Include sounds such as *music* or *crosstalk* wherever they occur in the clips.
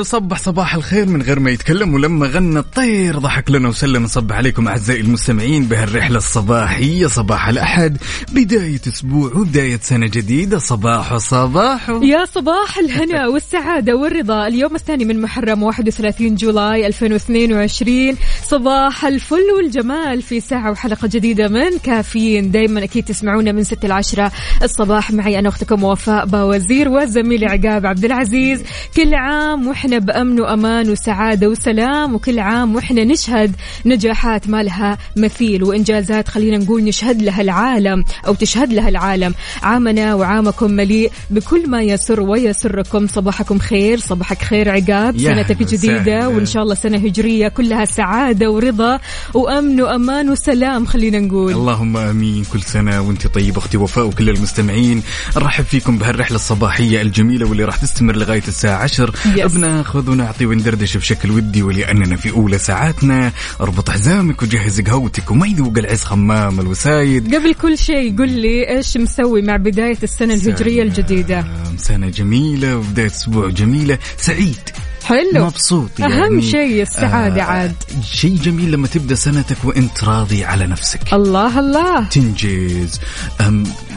وصبح صباح الخير من غير ما يتكلم ولما غنى الطير ضحك لنا وسلم. نصبح عليكم أعزائي المستمعين بهالرحلة الصباحية صباح الأحد بداية أسبوع وبداية سنة جديدة. صباح صباح يا صباح الهنا *laughs* والسعادة والرضا. اليوم الثاني من محرم 31 جولاي 2022 صباح الفل والجمال في ساعة وحلقة جديدة من كافيين. دايما أكيد تسمعونا من 6 ل 10 الصباح. معي أنا أختكم وفاء باوزير وزميلي عقاب عبد العزيز. كل عام وإحنا بأمن وأمان وسعادة وسلام وكل عام وإحنا نشهد نجاحات ما لها مثيل وإنجازات خلينا نقول نشهد لها العالم أو تشهد لها العالم. عامنا وعامكم مليء بكل ما يسر ويسركم. صباحكم خير صباحك خير عقاب. سنتك جديدة. وإن شاء الله سنة هجرية كلها سعادة ورضا وأمن وأمان وسلام خلينا نقول. اللهم آمين. كل سنة وأنت طيب أختي وفاء وكل المستمعين نرحب فيكم بهالرحلة الصباحية الجميلة واللي راح تستمر لغاية الساعة 10 Yes. بناخذ ونعطي وندردش بشكل ودي ولأننا في أولى ساعاتنا. اربط حزامك وجهز قهوتك وما يذوق العز خمام الوسايد. قبل كل شيء قل لي إيش مسوي مع بداية السنة الهجرية الجديدة؟ سلام. سنة جميلة وبداية أسبوع جميلة. سعيد. حلو. مبسوط يعني. شيء السعادة عاد. شيء جميل لما تبدأ سنتك وأنت راضي على نفسك. الله الله. تنجز.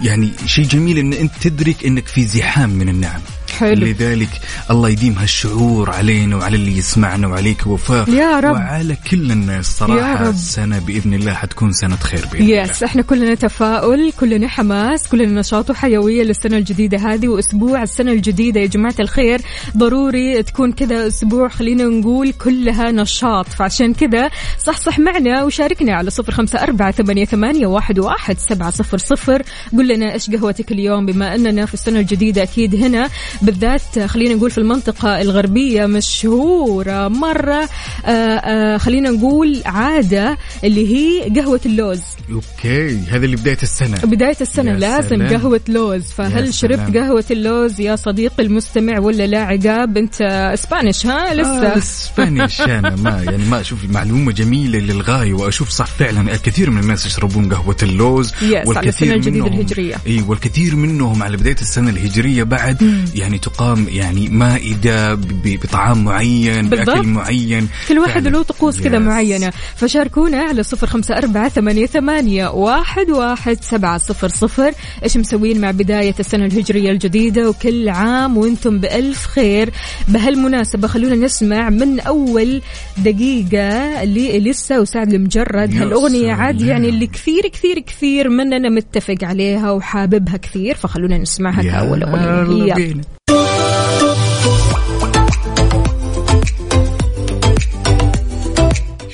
يعني شيء جميل إن أنت تدرك إنك في زحام من النعم. حلو. لذلك الله يديم هالشعور علينا وعلى اللي يسمعنا وعليك وفاء يا رب. وعلى كل الناس صراحة. السنة بإذن الله حتكون سنة خير بإذن يس إحنا كلنا تفاؤل كلنا حماس كلنا نشاط وحيوية للسنة الجديدة هذه وأسبوع السنة الجديدة. يا جماعة الخير ضروري تكون كذا أسبوع خلينا نقول كلها نشاط. فعشان كذا صح صح معنا وشاركنا على صفر خمسة أربعة ثمانية, ثمانية واحد, واحد سبعة صفر صفر. قل لنا إيش قهوتك اليوم؟ بما أننا في السنة الجديدة أكيد هنا. بالذات خلينا نقول في المنطقة الغربية مشهورة مرة آه آه خلينا نقول عادة اللي هي قهوة اللوز. okay هذا اللي بداية السنة. بداية السنة لازم سلام. قهوة لوز. فهل شربت. قهوة اللوز يا صديقي المستمع ولا لا عقاب؟ أنت Spanish ها؟ لسه. آه Spanish أنا ما يعني ما أشوف معلومة جميلة للغاية وأشوف صح فعلا. الكثير من الناس يشربون قهوة اللوز Yes، على السنة الجديدة الهجرية. إي والكثير منهم على بداية السنة الهجرية بعد يعني تقام يعني مائدة بطعام معين بالضبط. باكل معين. كل واحد. له طقوس كذا Yes. معينة. فشاركونا على صفر خمسة أربعة ثمانية, ثمانية واحد, واحد سبعة صفر صفر. إيش مسوين مع بداية السنة الهجرية الجديدة؟ وكل عام وأنتم بألف خير. بهالمناسبة خلونا نسمع من أول دقيقة لإليسا وسعد المجرد. يا هالأغنية عاد. يعني اللي كثير كثير كثير مننا متفق عليها وحاببها كثير فخلونا نسمعها كأول أغنية.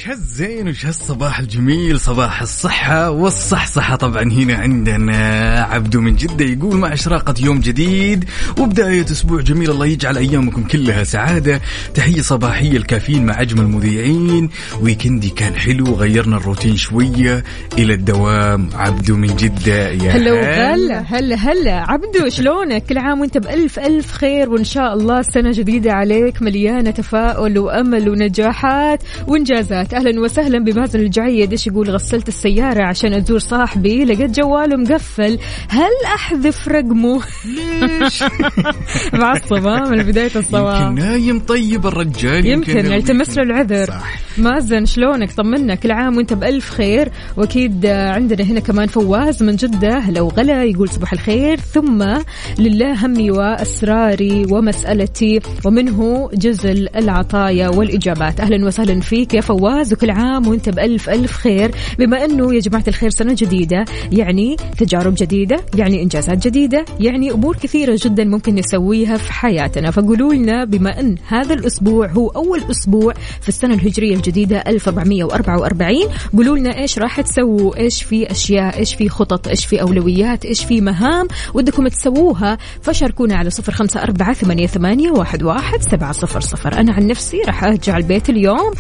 هالزين وش هالصباح الجميل صباح الصحة والصحصحة طبعا هنا عندنا. عبدو من جدة يقول مع إشراقة يوم جديد وبداية أسبوع جميل الله يجعل أيامكم كلها سعادة. تحية صباحية الكافيين مع أجمل مذيعين ويكندي كان حلو غيرنا الروتين شوية إلى الدوام. عبدو من جدة يا هلا. وغلا. هلا هلا. عبدو شلونك؟ كل عام وأنت بألف ألف خير وإن شاء الله سنة جديدة عليك مليانة تفاؤل وأمل ونجاحات وإنجازات. أهلا وسهلا بمازن الجعيد. إيش يقول؟ غسلت السيارة عشان أزور صاحبي. لقيت جواله مقفل. هل أحذف رقمه؟ ليش؟ *laughs* معصب ها من بداية يمكن الصباح نايم طيب الرجال يمكن نلتمس له العذر. صح. مازن شلونك؟ طمنا. كل عام وأنت بألف خير. وأكيد عندنا هنا كمان فواز من جدة. لو غلا يقول صباح الخير. ثم لله همي وأسراري ومسألتي ومنه جزل العطايا والإجابات. أهلا وسهلا فيك يا فواز. الإنجاز وكل عام وأنت بألف ألف خير. بما أنه يا جماعة الخير سنة جديدة يعني تجارب جديدة يعني إنجازات جديدة يعني أمور كثيرة جدا ممكن نسويها في حياتنا. فقولوا لنا بما أن هذا الأسبوع هو أول أسبوع في السنة الهجرية الجديدة 1444 قولوا لنا إيش راح تسووا إيش في أشياء إيش في خطط إيش في أولويات إيش في مهام ودكم تسووها. فشاركونا على صفر خمسة أربعة ثمانية, ثمانية واحد, واحد سبعة صفر صفر. أنا عن نفسي راح أرجع البيت اليوم.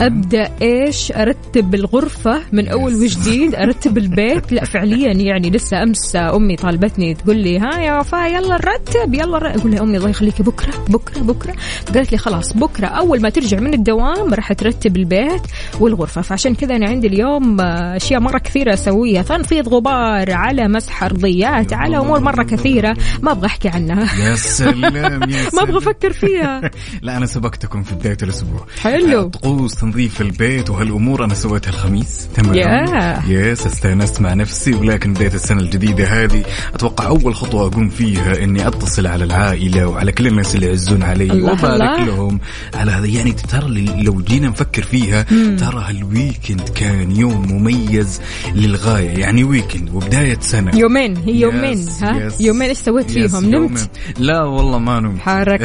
أبدأ إيش أرتب الغرفة من أول وجديد أرتب البيت؟ لا فعليا يعني لسه أمس أمي طالبتني تقول لي ها يا وفاء يلا نرتب يلا نرتب. أقول لها أمي الله يخليكي بكرة بكرة بكرة. فقالت لي خلاص بكرة أول ما ترجع من الدوام راح ترتب البيت والغرفة. فعشان كذا أنا عندي اليوم آه، أشياء مرة كثيرة أسويها تنفيض غبار على مسح أرضيات على أمور مرة كثيرة ما أبغى أحكي عنها. يا سلام يا *laughs* ما أبغى سلام. أفكر فيها. *laughs* لا أنا سبقتكم في بداية الأسبوع. حلو. طقوس تنظيف البيت وهالأمور أنا سويتها الخميس. تمام يا. yes استأنست مع نفسي ولكن بداية السنة الجديدة هذه أتوقع أول خطوة أقوم فيها إني أتصل على العائلة وعلى كل الناس اللي يعزون علي وأبارك. لهم على هذا. يعني ترى لو جينا نفكر فيها ترى هال weekend كان يوم مميز للغاية. يعني weekend وبداية سنة. يومين هي يومين yes، ها؟ yes. يومين إيش سويت فيهم. نمت. لا والله ما نمت. حركات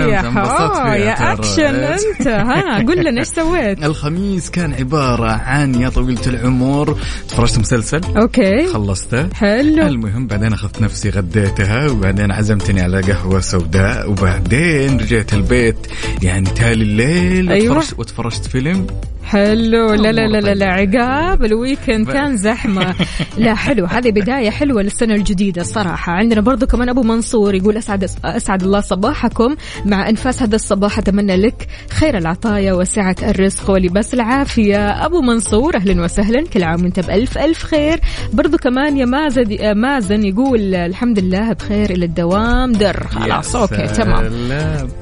إيه، يا يا. أكشن أنت ها؟ قول لنا إيش سويت؟ الخميس. كان عبارة عن يا طويلة العمر تفرجت مسلسل. okay. خلصته. حلو. المهم بعدين أخذت نفسي غديتها وبعدين عزمتني على قهوة سوداء وبعدين رجعت البيت يعني تالي الليل أيوة. وتفرجت, وتفرجت فيلم. حلو. لا لا لا لا, لا طيب. عقاب ال weekend كان زحمة. *laughs* لا حلو. هذه بداية حلوة للسنة الجديدة الصراحة. عندنا برضو كمان أبو منصور يقول أسعد أسعد الله صباحكم. مع أنفاس هذا الصباح أتمنى لك خير العطايا وسعة الرزق. ولباس العافية. أبو منصور أهلا وسهلا. كل عام وأنت بألف ألف خير. برضو كمان يا مازن مازن يقول الحمد لله بخير إلى الدوام. در. خلاص okay تمام.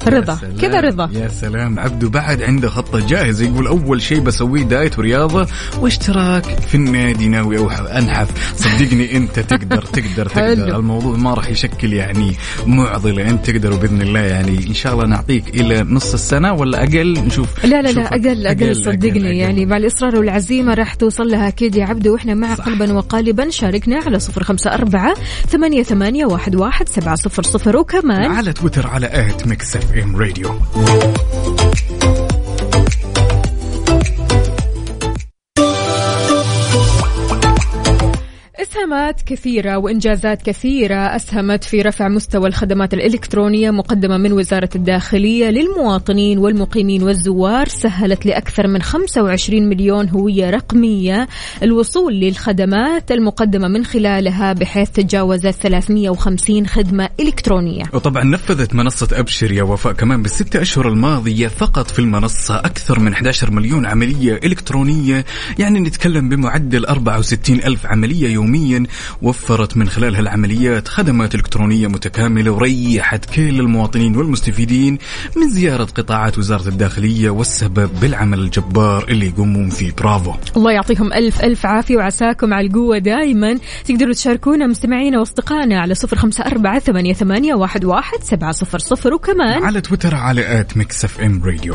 رضا. كذا رضا. يا سلام. عبدو بعد عنده خطة جاهزة يقول أول شيء بسويه diet ورياضة واشتراك في النادي ناوي أنحف. صدقني *laughs* أنت تقدر تقدر. تقدر. الموضوع ما راح يشكل يعني معضلة. أنت تقدر وبإذن الله يعني إن شاء الله نعطيك إلى نص السنة ولا أقل. نشوف لا لا لا أقل أقل صدقني أقل. يعني مع الإصرار والعزيمة راح توصل لها أكيد يا عبدو وإحنا معك قلبا وقالبا. شاركنا على صفر خمسة أربعة ثمانية ثمانية واحد واحد سبعة صفر صفر. وكمان على تويتر على at Mix FM Radio. اسهامات كثيرة وإنجازات كثيرة أسهمت في رفع مستوى الخدمات الإلكترونية مقدمة من وزارة الداخلية للمواطنين والمقيمين والزوار سهلت لأكثر من 25 مليون هوية رقمية الوصول للخدمات المقدمة من خلالها بحيث تجاوزت 350 خدمة إلكترونية. وطبعا نفذت منصة أبشر يا وفاء كمان بالستة أشهر الماضية فقط في المنصة أكثر من 11 مليون عملية إلكترونية يعني نتكلم بمعدل 64 ألف عملية يوميا وفرت من خلال هالعمليات خدمات إلكترونية متكاملة وريحت كل المواطنين والمستفيدين من زيارة قطاعات وزارة الداخلية والسبب بالعمل الجبار اللي يقومون فيه. برافو. الله يعطيهم ألف ألف عافية وعساكم على القوة دائما تقدروا تشاركونا مستمعينا وأصدقائنا على صفر خمسة أربعة ثمانية, ثمانية واحد, واحد سبعة صفر صفر. وكمان على تويتر على at Mix FM Radio.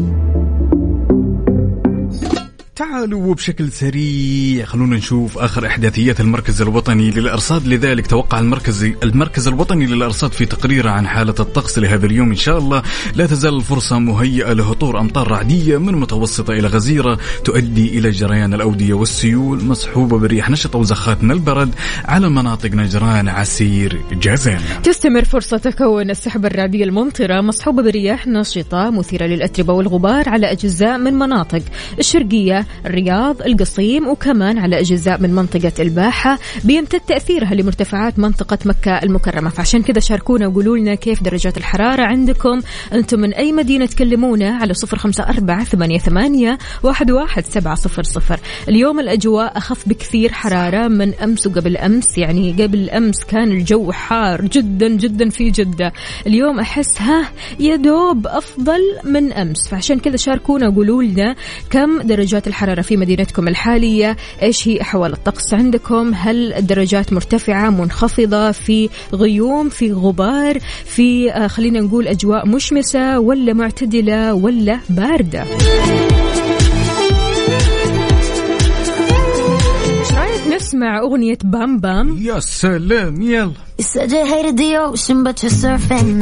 تعالوا وبشكل سريع. خلونا نشوف آخر احداثيات المركز الوطني للإرصاد. لذلك توقع المركز المركز الوطني للإرصاد في تقريره عن حالة الطقس لهذا اليوم إن شاء الله. لا تزال الفرصة مهيئة لهطول أمطار رعدية من متوسطة إلى غزيرة تؤدي إلى جريان الأودية والسيول مصحوبة برياح نشطه وزخات من البرد على مناطق نجران عسير جازان. تستمر فرصة تكون السحب الرعدية الممطرة مصحوبة برياح نشطة مثيرة للأتربة والغبار على أجزاء من مناطق الشرقية الرياض القصيم وكمان على أجزاء من منطقة الباحة بيمتد تأثيرها لمرتفعات منطقة مكة المكرمة. فعشان كذا شاركونا وقولوا لنا كيف درجات الحرارة عندكم. أنتم من أي مدينة تكلمونا على صفر خمسة أربعة ثمانية, ثمانية واحد, واحد سبعة صفر صفر. اليوم الأجواء أخف بكثير حرارة من أمس وقبل أمس يعني قبل أمس كان الجو حار جدا جدا في جدة. اليوم أحس ها يا دوب أفضل من أمس. فعشان كذا شاركونا وقولوا لنا كم درجات الحرارة شاركونا في مدينتكم الحالية. إيش هي أحوال الطقس عندكم؟ هل الدرجات مرتفعة منخفضة في غيوم في غبار في آه، خلينا نقول أجواء مشمسة ولا معتدلة ولا باردة؟ نسمع أغنية بام بام؟ يا سلام يلا. You said you hated the ocean, but you're surfing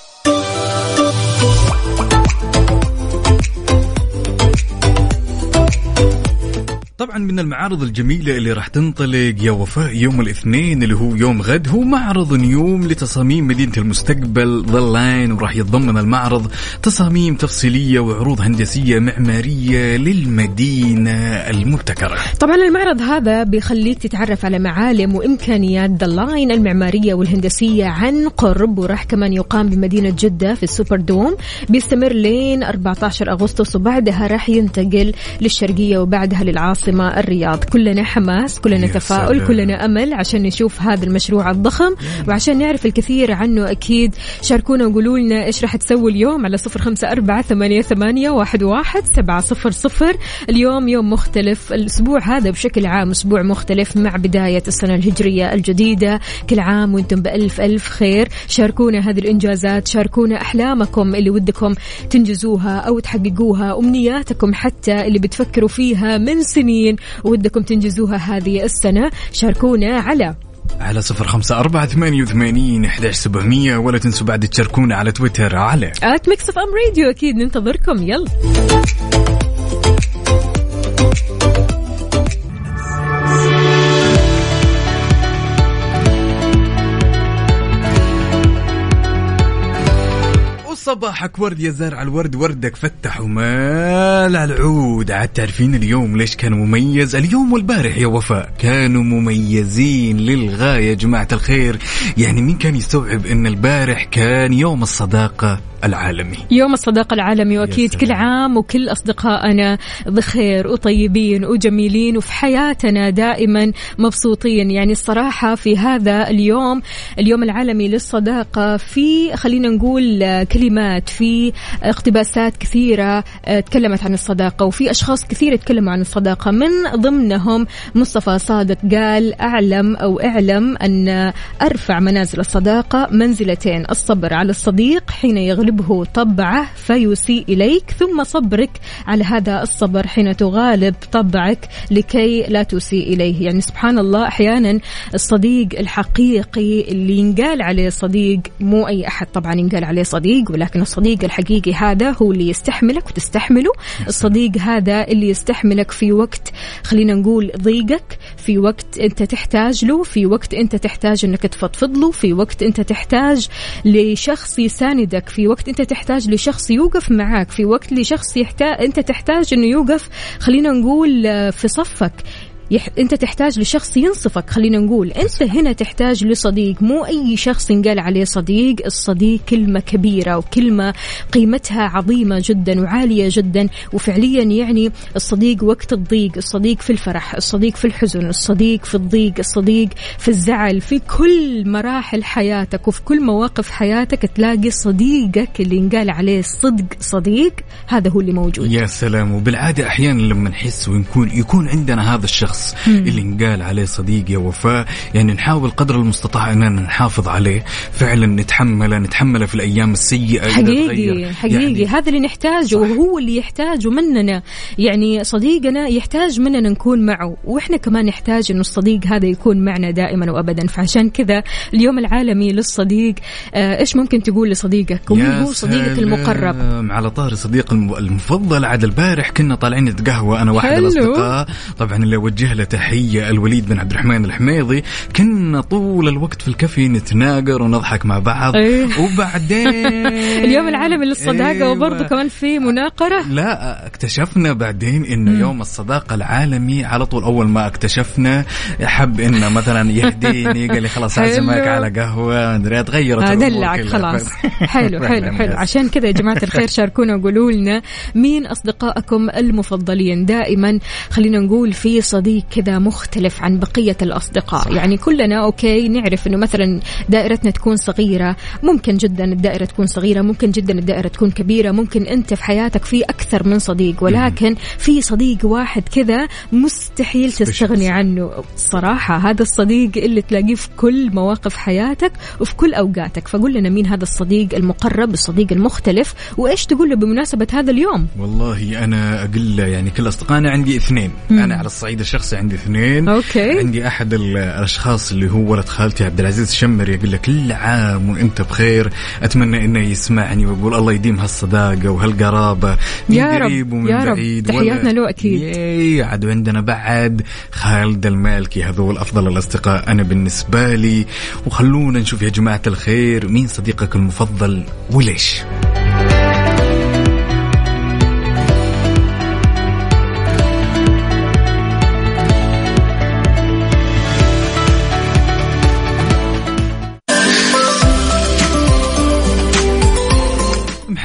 من المعارض الجميلة اللي راح تنطلق يا وفاء يوم الاثنين اللي هو يوم غد. هو معرض نيوم لتصاميم مدينة المستقبل The Line وراح يتضمن المعرض تصاميم تفصيلية وعروض هندسية معمارية للمدينة المبتكرة. طبعا المعرض هذا بيخليك تتعرف على معالم وإمكانيات The Line المعمارية والهندسية عن قرب وراح كمان يقام بمدينة جدة في ال Super Dome بيستمر لين 14 أغسطس وبعدها راح ينتقل للشرقية وبعدها الرياض. كلنا حماس كلنا تفاؤل سلام. كلنا أمل عشان نشوف هذا المشروع الضخم. وعشان نعرف الكثير عنه أكيد شاركونا وقولوا لنا إيش راح تسوي اليوم على صفر خمسة أربعة ثمانية, ثمانية واحد, واحد سبعة صفر صفر. اليوم يوم مختلف الأسبوع هذا بشكل عام أسبوع مختلف مع بداية السنة الهجرية الجديدة. كل عام وأنتم بألف ألف خير. شاركونا هذه الإنجازات شاركونا أحلامكم اللي ودكم تنجزوها أو تحققوها أمنياتكم حتى اللي بتفكروا فيها من سنين ودكم تنجزوها هذه السنة. شاركونا على على صفر خمسة أربعة ثمانية وثمانين إحداش سبعمية ولا تنسوا بعد تشاركونا على تويتر على at Mix FM Radio أكيد ننتظركم. يلا. وصباحك ورد يا زارع الورد وردك فتح ومال على العود. عاد تعرفين اليوم ليش كان مميز؟ اليوم والبارح يا وفاء كانوا مميزين للغاية جماعة الخير. يعني مين كان يستوعب إن البارح كان يوم الصداقة؟ العالمي. يوم الصداقة العالمي وأكيد. كل عام وكل أصدقائنا بخير وطيبين وجميلين وفي حياتنا دائما مبسوطين. يعني الصراحة في هذا اليوم اليوم العالمي للصداقة في خلينا نقول كلمات في اقتباسات كثيرة آه، تكلمت عن الصداقة وفي أشخاص كثير تكلموا عن الصداقة. من ضمنهم مصطفى صادق قال أعلم أو أعلم أن أرفع منازل الصداقة منزلتين الصبر على الصديق حين يغلبه طبعه فيسيء إليك ثم صبرك على هذا الصبر حين تغالب طبعك لكي لا تسيء إليه. يعني سبحان الله أحيانا الصديق الحقيقي اللي ينقال عليه صديق مو أي أحد طبعا ينقال عليه صديق ولكن الصديق الحقيقي هذا هو اللي يستحملك وتستحمله. الصديق هذا اللي يستحملك في وقت خلينا نقول ضيقك في وقت أنت تحتاج له في وقت أنت تحتاج أنك تفضفض له في وقت أنت تحتاج لشخص يساندك في وقت أنت تحتاج لشخص يوقف معاك في وقت لشخص يحتاج أنت تحتاج إنه يوقف خلينا نقول آه، في صفك. يح... أنت تحتاج لشخص ينصفك خلينا نقول. أنت هنا تحتاج لصديق مو أي شخص ينقال عليه صديق. الصديق كلمة كبيرة وكلمة قيمتها عظيمة جدا وعالية جدا وفعليا يعني الصديق وقت الضيق الصديق في الفرح الصديق في الحزن الصديق في الضيق الصديق في الزعل في كل مراحل حياتك وفي كل مواقف حياتك تلاقي صديقك اللي ينقال عليه صدق صديق هذا هو اللي موجود. يا سلام. وبالعادة أحيانا لما نحس ونكون يكون عندنا هذا الشخص الشخص اللي انقال عليه صديق يا وفاء. يعني نحاول قدر المستطاع أننا نحافظ عليه. فعلا نتحمله نتحمله في الأيام السيئة حقيقي. حقيقي. يعني هذا اللي نحتاجه وهو اللي يحتاجه مننا. يعني صديقنا يحتاج مننا نكون معه. وإحنا كمان نحتاج إنه الصديق هذا يكون معنا دائما وابدا. فعشان كذا اليوم العالمي للصديق آه إيش ممكن تقول لصديقك؟ ومين هو صديقك. المقرب؟ على طار صديق الم- المفضل عاد البارح كنا طالعين نتقهوى أنا وأحد حلو. الأصدقاء. طبعا اللي اوجه له تحية الوليد بن عبد الرحمن الحميضي كنا طول الوقت في الكافيه نتناقر ونضحك مع بعض إيه. وبعدين *laughs* اليوم العالمي للصداقه أيوة. وبرضه كمان في مناقرة لا اكتشفنا بعدين انه يوم الصداقة العالمي على طول أول ما اكتشفنا حب إنه مثلا يهديني قال لي خلاص. اعزمك على قهوة مدري تغيرت آه، دلعك. خلاص *laughs* حلو *laughs* حلو حلو. عشان كذا يا جماعة الخير شاركونا وقولوا لنا مين أصدقائكم المفضلين دائما خلينا نقول في صديق كذا مختلف عن بقية الأصدقاء. صح. يعني كلنا أوكي نعرف أنه مثلا دائرتنا تكون صغيرة. ممكن جدا الدائرة تكون صغيرة ممكن جدا الدائرة تكون كبيرة. ممكن أنت في حياتك في أكثر من صديق ولكن في صديق واحد كذا مستحيل تستغني عنه. صراحة هذا الصديق اللي تلاقيه في كل مواقف حياتك وفي كل أوقاتك. فقول لنا مين هذا الصديق المقرب الصديق المختلف وإيش تقول له بمناسبة هذا اليوم؟ والله أنا أقول له يعني كل أصدقائنا عندي اثنين. أنا على الصعيد الشخصي عندي اثنين أوكي. عندي أحد ال- الأشخاص اللي هو ولد خالتي عبد العزيز الشمر يقول لك كل عام وأنت بخير أتمنى إنه يسمعني ويقول الله يديم هالصداقة وهالقرابة من يا قريب ومن يا رب. بعيد تحياتنا له. ياي عاد عندنا بعد خالد المالكي هذول أفضل الأصدقاء أنا بالنسبة لي وخلونا نشوف يا جماعة الخير مين صديقك المفضل وليش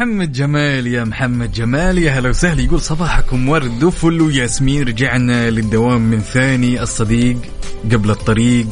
محمد جمال يا محمد جمال يا هلا وسهلا. يقول صباحكم ورد وفل وياسمين رجعنا للدوام من ثاني الصديق قبل الطريق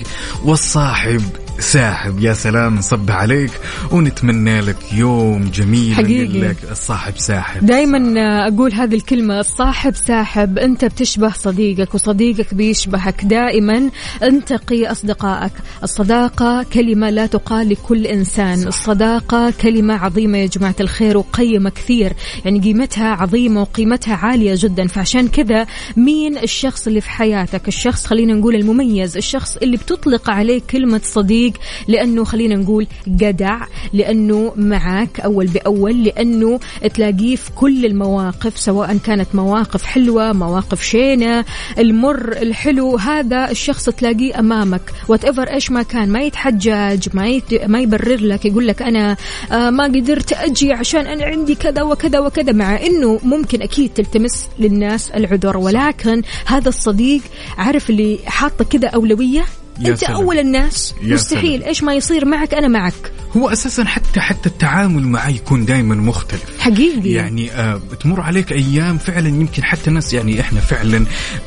والصاحب ساحب يا سلام نصب عليك ونتمنى لك يوم جميل حقيقي. لك الصاحب ساحب. دائما أقول هذه الكلمة الصاحب ساحب أنت بتشبه صديقك وصديقك بيشبهك. دائما أنتقي أصدقائك. الصداقة كلمة لا تقال لكل إنسان. الصداقة كلمة عظيمة يا جماعة الخير وقيمة كثير. يعني قيمتها عظيمة وقيمتها عالية جدا. فعشان كذا مين الشخص اللي في حياتك؟ الشخص خلينا نقول المميز الشخص اللي بتطلق عليه كلمة صديق؟ لأنه خلينا نقول جدع لأنه معك أول بأول لأنه تلاقيه في كل المواقف سواء كانت مواقف حلوة مواقف شينة المر الحلو هذا الشخص تلاقيه أمامك. وات ايفر إيش ما كان ما يتحجج ما يت... ما يبرر لك يقول لك أنا آه ما قدرت أجي عشان أنا عندي كذا وكذا وكذا مع إنه ممكن أكيد تلتمس للناس العذر. ولكن هذا الصديق عارف اللي حاطة كذا أولوية؟ يا أنت سلام. أول الناس يا مستحيل. سلام. إيش ما يصير معك؟ أنا معك. هو أساسا حتى حتى التعامل معه يكون دائما مختلف. حقيقي. يعني آه بتمر عليك أيام فعلا يمكن حتى ناس يعني إحنا فعلا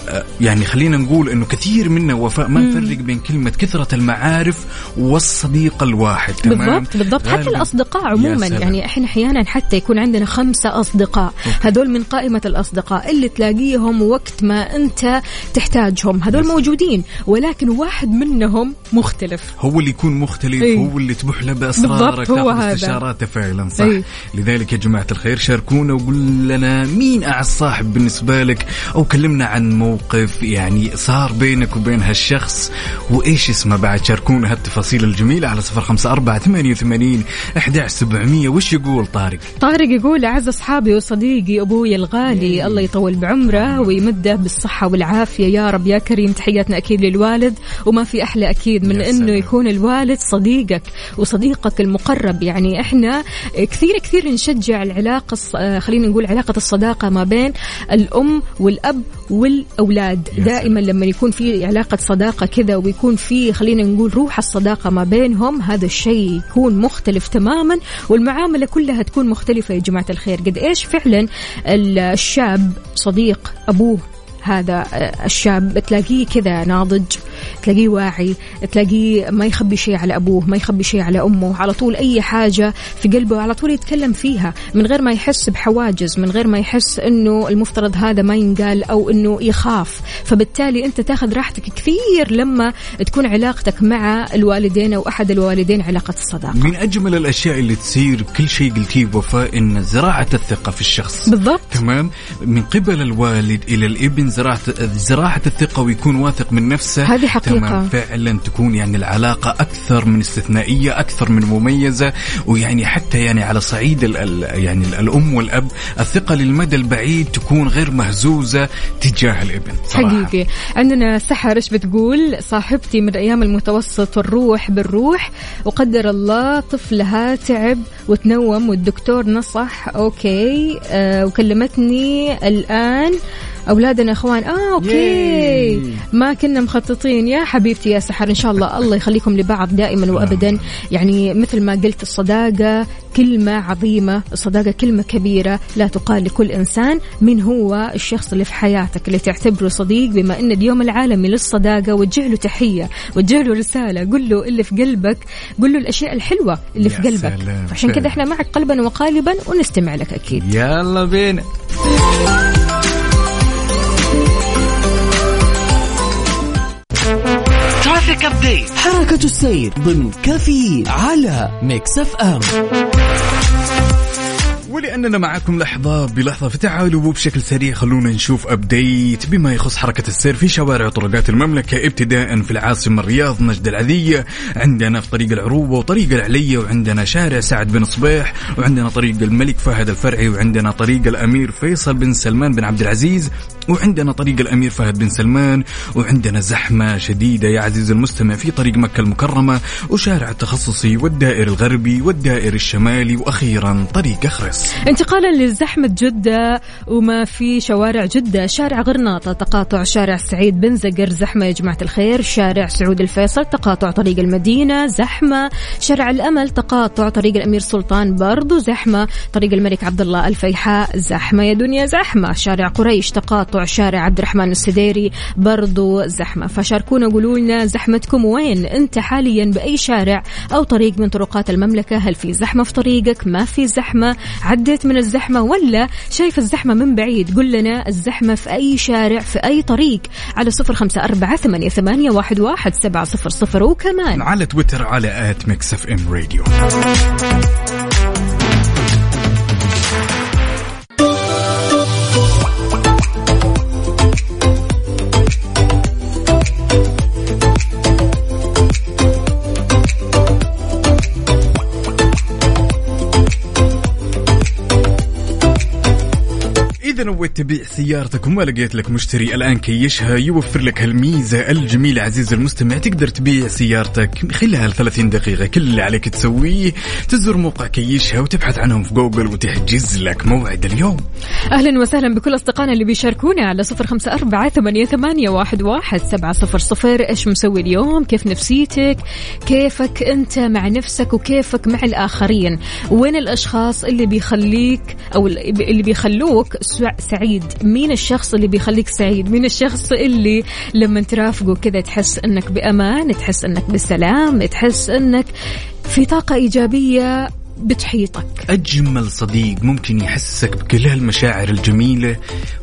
آه يعني خلينا نقول إنه كثير منا وفاء ما نفرق بين كلمة كثرة المعارف والصديق الواحد. تمام؟ بالضبط بالضبط. حتى الأصدقاء عموما. يعني إحنا أحيانا حتى يكون عندنا خمسة أصدقاء. هذول من قائمة الأصدقاء اللي تلاقيهم وقت ما أنت تحتاجهم. هذول. موجودين. ولكن واحد منهم مختلف. هو اللي يكون مختلف إيه. هو اللي تبوح له بأسرارك هو هذا. استشاراته فعلا صح. إيه. لذلك يا جماعة الخير شاركونا وقول لنا مين أعز صاحب بالنسبة لك أو كلمنا عن موقف يعني صار بينك وبين هالشخص وإيش اسمه بعد. شاركونا هالتفاصيل الجميلة على صفر خمسة أربعة ثمانية وثمانين إحدى سبعمئه وش يقول طارق؟ طارق يقول أعز أصحابي وصديقي أبوي الغالي الله يطول بعمره ويمده بالصحة والعافية. يا رب يا كريم تحياتنا أكيد للوالد وما في أحلى أكيد من أنه. يكون الوالد صديقك وصديقك المقرب. يعني إحنا كثير كثير نشجع العلاقة آه، خلينا نقول علاقة الصداقة ما بين الأم والأب والأولاد. دائما لما يكون في علاقة صداقة كذا ويكون في خلينا نقول روح الصداقة ما بينهم هذا الشيء يكون مختلف تماما والمعاملة كلها تكون مختلفة يا جماعة الخير. قد إيش فعلا الشاب صديق أبوه هذا آه، الشاب تلاقيه كذا ناضج تلاقيه واعي تلاقيه ما يخبي شيء على أبوه ما يخبي شيء على أمه على طول أي حاجة في قلبه على طول يتكلم فيها من غير ما يحس بحواجز من غير ما يحس إنه المفترض هذا ما ينقال أو إنه يخاف. فبالتالي أنت تاخذ راحتك كثير لما تكون علاقتك مع الوالدين أو أحد الوالدين علاقه الصداقه من أجمل الأشياء اللي تصير كل شيء قلتيه وفاء إن زراعة الثقة في الشخص. بالضبط. تمام؟ من قبل الوالد إلى الابن زراعة زراعة الثقة ويكون واثق من نفسه. هذه حقيقة. تمام. فعلا تكون يعني العلاقة أكثر من استثنائية أكثر من مميزة ويعني حتى يعني على صعيد ال يعني ال- الأم والأب الثقة للمدى البعيد تكون غير مهزوزة تجاه الإبن صراحة. حقيقي. عندنا سحر إيش بتقول؟ صاحبتي من أيام المتوسط الروح بالروح وقدر الله طفلها تعب وتنوم والدكتور نصح. okay. آه وكلمتني الآن أولادنا إخوان. آه okay. yay. ما كنا مخططين. يا حبيبتي يا سحر إن شاء الله الله يخليكم لبعض دائما وابدا. يعني مثل ما قلت الصداقة كلمة عظيمة الصداقة كلمة كبيرة لا تقال لكل إنسان. من هو؟ الشخص اللي في حياتك اللي تعتبره صديق بما إن اليوم العالمي للصداقة. وجه له تحية وجه له رسالة. قل له اللي في قلبك قل له الأشياء الحلوة اللي في قلبك. عشان كذا. إحنا معك قلبا وقالبا ونستمع لك أكيد. يلا بينا. traffic update حركة السير ضمن كافيين على Mix FM ولأننا معكم لحظة بلحظة فتعالوا بشكل سريع خلونا نشوف update بما يخص حركة السير في شوارع وطرقات المملكة ابتداء في العاصمة الرياض نجد العذية عندنا في طريق العروبة وطريق العلية وعندنا شارع سعد بن صبيح وعندنا طريق الملك فهد الفرعي وعندنا طريق الأمير فيصل بن سلمان بن عبد العزيز. وعندنا طريق الأمير فهد بن سلمان وعندنا زحمة شديدة يا عزيزي المستمع في طريق مكة المكرمة وشارع التخصصي والدائر الغربي والدائر الشمالي وأخيرا طريق أخرس. انتقالا لزحمة جدة وما في شوارع جدة شارع غرناطة تقاطع شارع سعيد بن زقر زحمة يا جماعة الخير شارع سعود الفيصل تقاطع طريق المدينة زحمة شارع الأمل تقاطع طريق الأمير سلطان برضو زحمة طريق الملك عبد الله الفيحاء زحمة يا دنيا زحمة شارع قريش تقاطع شارع عبد الرحمن السديري برضو زحمة. فشاركونا قولوا لنا زحمتكم وين؟ أنت حاليا بأي شارع أو طريق من طرقات المملكة؟ هل في زحمة في طريقك؟ ما في زحمة؟ عديت من الزحمة ولا شايف الزحمة من بعيد؟ قل لنا الزحمة في أي شارع في أي طريق على صفر خمسة أربعة ثمانية, ثمانية واحد, واحد سبعة صفر صفر. وكمان على تويتر على at Mix FM Radio. إذا نويت تبيع سيارتك وما لقيت لك مشتري الآن كيشها يوفر لك هالميزة الجميلة عزيزي المستمع. تقدر تبيع سيارتك خلال 30 دقيقة. كل اللي عليك تسويه تزور موقع كيشها وتبحث عنهم في جوجل وتحجز لك موعد اليوم. أهلا وسهلا بكل أصدقائنا اللي بيشاركونا على صفر خمسة أربعة ثمانية واحد, واحد. سبعة صفر صفر إيش مسوي اليوم؟ كيف نفسيتك؟ كيفك أنت مع نفسك وكيفك مع الآخرين؟ وين الأشخاص اللي بيخليك أو اللي بيخلوك سع- سعيد. مين الشخص اللي بيخليك سعيد؟ مين الشخص اللي لما ترافقه كذا تحس أنك بأمان تحس أنك بسلام تحس أنك في طاقة إيجابية بتحيطك؟ أجمل صديق ممكن يحسسك بكل هالمشاعر الجميلة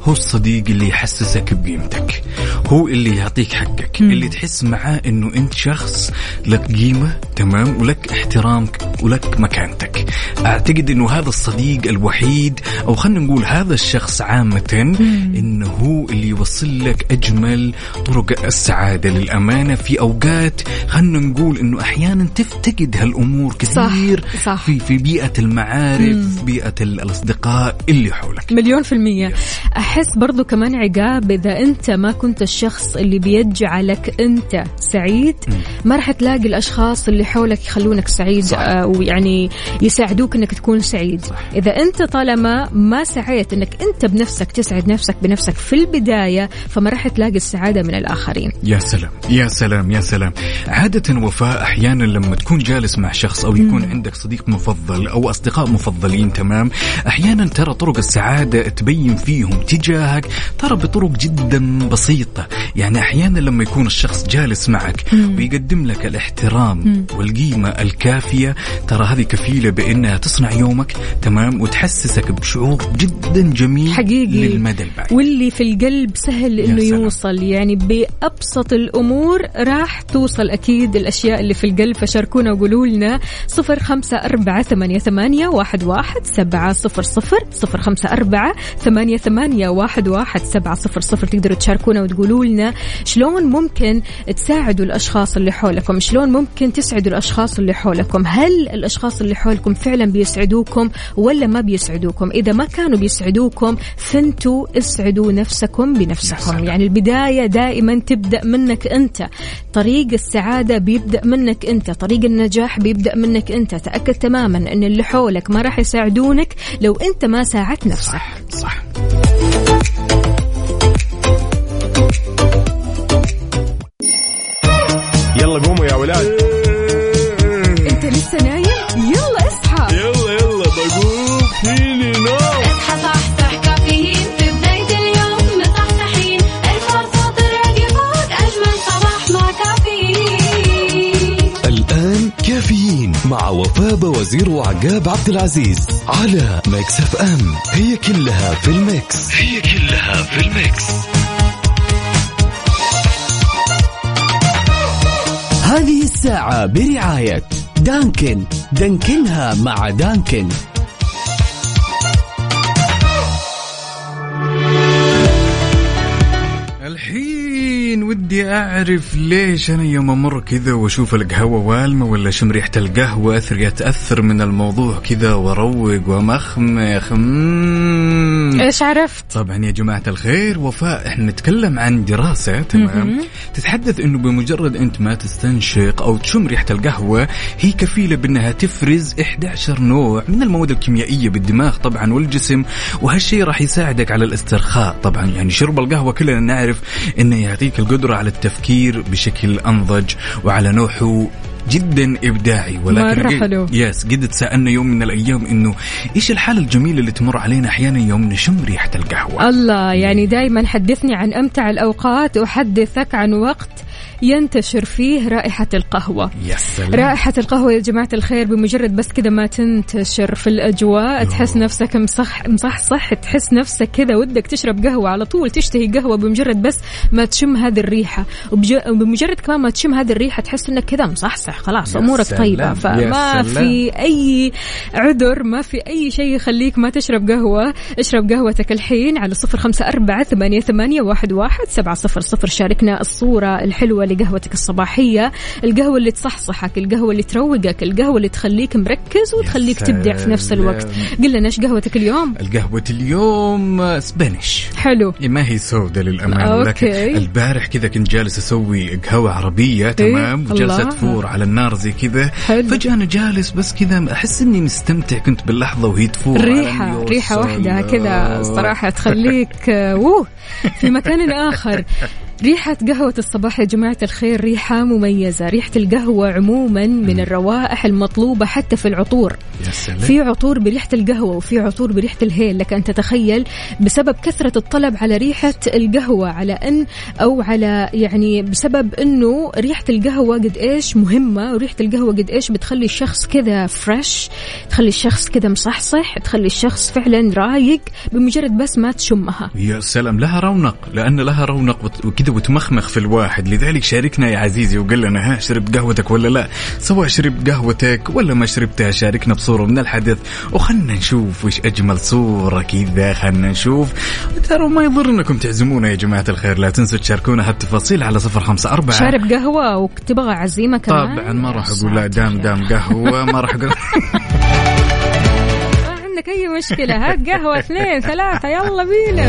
هو الصديق اللي يحسسك بقيمتك. هو اللي يعطيك حقك اللي تحس معاه أنه أنت شخص لك قيمة تمام ولك احترامك ولك مكانتك. أعتقد أنه هذا الصديق الوحيد أو خلينا نقول هذا الشخص عامة أنه هو اللي يوصل لك أجمل طرق السعادة للأمانة في أوقات خلينا نقول أنه أحيانا تفتقد هالأمور كثير صح. في في بيئة المعارف بيئة ال- الأصدقاء اللي حولك. مليون في المية. أحس برضو كمان عقاب إذا أنت ما كنت الشخص اللي بيجعلك أنت سعيد ما راح تلاقي الأشخاص اللي حولك يخلونك سعيد صح. آه، ويعني يساعدوك أنك تكون سعيد. صح. إذا أنت طالما ما سعيت أنك أنت بنفسك تسعد نفسك بنفسك في البداية فما راح تلاقي السعادة من الآخرين. يا سلام يا سلام يا سلام. عادة وفاء أحيانا لما تكون جالس مع شخص أو يكون عندك صديق مفضل أو أصدقاء مفضلين تمام. أحيانا ترى طرق السعادة تبين فيهم تجاهك ترى بطرق جدا بسيطة. يعني أحيانا لما يكون الشخص جالس معك ويقدم لك الاحترام والقيمة الكافية ترى هذه كفيلة بأنها تصنع يومك تمام؟ وتحسسك بشعور جدا جميل حقيقي. للمدى البعيد. واللي في القلب سهل إنه. يوصل. يعني بأبسط الأمور راح توصل أكيد الأشياء اللي في القلب. فشاركونا وقولوا لنا صفر خمسة أربعة ثمانية, ثمانية واحد, واحد سبعة صفر صفر صفر خمسة أربعة ثمانية, ثمانية واحد, واحد سبعة صفر صفر. تقدروا تشاركونا وتقولوا لنا شلون ممكن تساعدوا الأشخاص اللي حولكم؟ شلون ممكن تسعدوا الأشخاص اللي حولكم؟ هل الأشخاص اللي حولكم فعلا بيسعدوكم ولا ما بيسعدوكم؟ إذا ما كانوا بيسعدوكم فانتوا اسعدوا نفسكم بنفسكم. يعني البداية دائما تبدأ منك أنت. طريق السعادة بيبدأ منك أنت. طريق النجاح بيبدأ منك أنت. تأكد تماما إن اللي حولك ما راح يساعدونك لو أنت ما ساعدت نفسك. صح. يلا قوموا يا ولاد. فيني نوم اصحى صحصح كافيين. في بداية اليوم مصحصحين. الفرصة تراقي فوق أجمل صباح مع كافيين. الآن كافيين مع وفاء وزير وعقاب عبد العزيز على Mix FM. هي كلها في ال mix. هي كلها في ال mix. هذه الساعة برعاية دانكن. دانكنها مع دانكن. الحين ودي أعرف ليش أنا يوم أمر كذا وأشوف القهوة والمة ولا اشم ريحة القهوة؟ أثر اتاثر من الموضوع كذا وأروق ومخمخ مم. إيش عرفت؟ طبعا يا جماعة الخير وفاء إحنا نتكلم عن دراسة تمام؟ تتحدث إنه بمجرد أنت ما تستنشق أو تشم ريحة القهوة هي كفيلة بأنها تفرز 11 نوع من المواد الكيميائية بالدماغ طبعا والجسم وهالشيء راح يساعدك على الاسترخاء طبعا. يعني شرب القهوة كلنا نعرف إنه يعطيك القدرة على التفكير بشكل أنضج وعلى نوحه جدا إبداعي ولكن مرة حلو. يس قد تسالنا يوم من الأيام إنه إيش الحالة الجميلة اللي تمر علينا أحيانا يوم نشم ريحة القهوة الله يعني دائما حدثني عن أمتع الأوقات أحدثك عن وقت ينتشر فيه رائحة القهوة. يا سلام. رائحة القهوة يا جماعة الخير بمجرد بس كذا ما تنتشر في الأجواء تحس نفسك مصح مصحصح تحس نفسك كذا ودك تشرب قهوة على طول تشتهي قهوة بمجرد بس ما تشم هذه الريحة. وبمجرد كمان ما تشم هذه الريحة تحس إنك كذا مصحصح خلاص أمورك سلام، طيبة. فما. في أي عذر ما في أي شيء يخليك ما تشرب قهوة. اشرب قهوتك الحين على صفر خمسة أربعة ثمانية, ثمانية واحد, واحد سبعة صفر صفر. شاركنا الصورة الحلوة لقهوتك الصباحية القهوة اللي تصحصحك القهوة اللي تروقك القهوة اللي تخليك مركز وتخليك تبدع في نفس الوقت قل لنا إيش قهوتك اليوم القهوة اليوم آه، Spanish حلو ما هي سودة للأمانة okay. ولكن البارح كذا كنت جالس أسوي قهوة عربية تمام وجالسة. تفور على النار زي كذا. فجأة أنا جالس بس كذا أحس إني مستمتع كنت باللحظة وهي تفور ريحة. ريحة واحدة. كذا صراحة تخليك آه، ووه في مكان آخر *laughs* ريحة قهوة الصباح يا جماعة الخير ريحة مميزة. ريحة القهوة عموما من الروائح المطلوبة حتى في العطور. في عطور بريحة القهوة وفي عطور بريحة الهيل. لك أن تتخيل بسبب كثرة الطلب على ريحة القهوة على أن أو على يعني بسبب أنه ريحة القهوة قد إيش مهمة وريحة القهوة قد إيش بتخلي الشخص كذا فريش تخلي الشخص كذا مصحصح تخلي الشخص فعلا رايق بمجرد بس ما تشمها. يا سلام لها رونق لأن لها رونق وت- وكذا وتمخمخ في الواحد. لذلك شاركنا يا عزيزي وقل لنا ها شربت قهوتك ولا لا؟ سواء شربت قهوتك ولا ما شربتها شاركنا بصورة من الحدث وخلنا نشوف وش أجمل صورة كذا. خلنا نشوف. ترى ما يضر إنكم تعزمونا يا جماعة الخير. لا تنسوا تشاركونا هالتفاصيل على صفر خمسة أربعة. شارب قهوة وتبغى عزيمة كمان؟ طبعا ما راح أقول لا دام دام قهوة ما راح أقول. ما *laughs* عندك أي مشكلة؟ هات قهوة اثنين ثلاثة يلا بينا.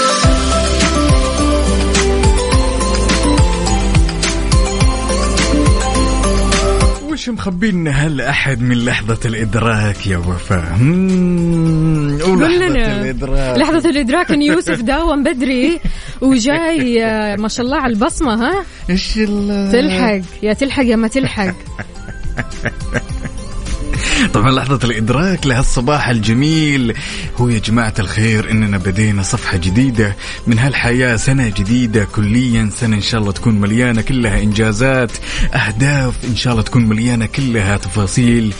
وش مخبينا هل احد من لحظة الإدراك يا وفاء؟ لنا الإدراك. لحظة الإدراك إن يوسف *laughs* داوم بدري وجاي آه، ما شاء الله على البصمة ها؟ إيش تلحق يا تلحق يا ما تلحق. *laughs* طبعا لحظة الإدراك لهالصباح الجميل. هو يا جماعة الخير إننا بدينا صفحة جديدة من هالحياة سنة جديدة كليا. سنة إن شاء الله تكون مليانة كلها إنجازات أهداف إن شاء الله تكون مليانة كلها تفاصيل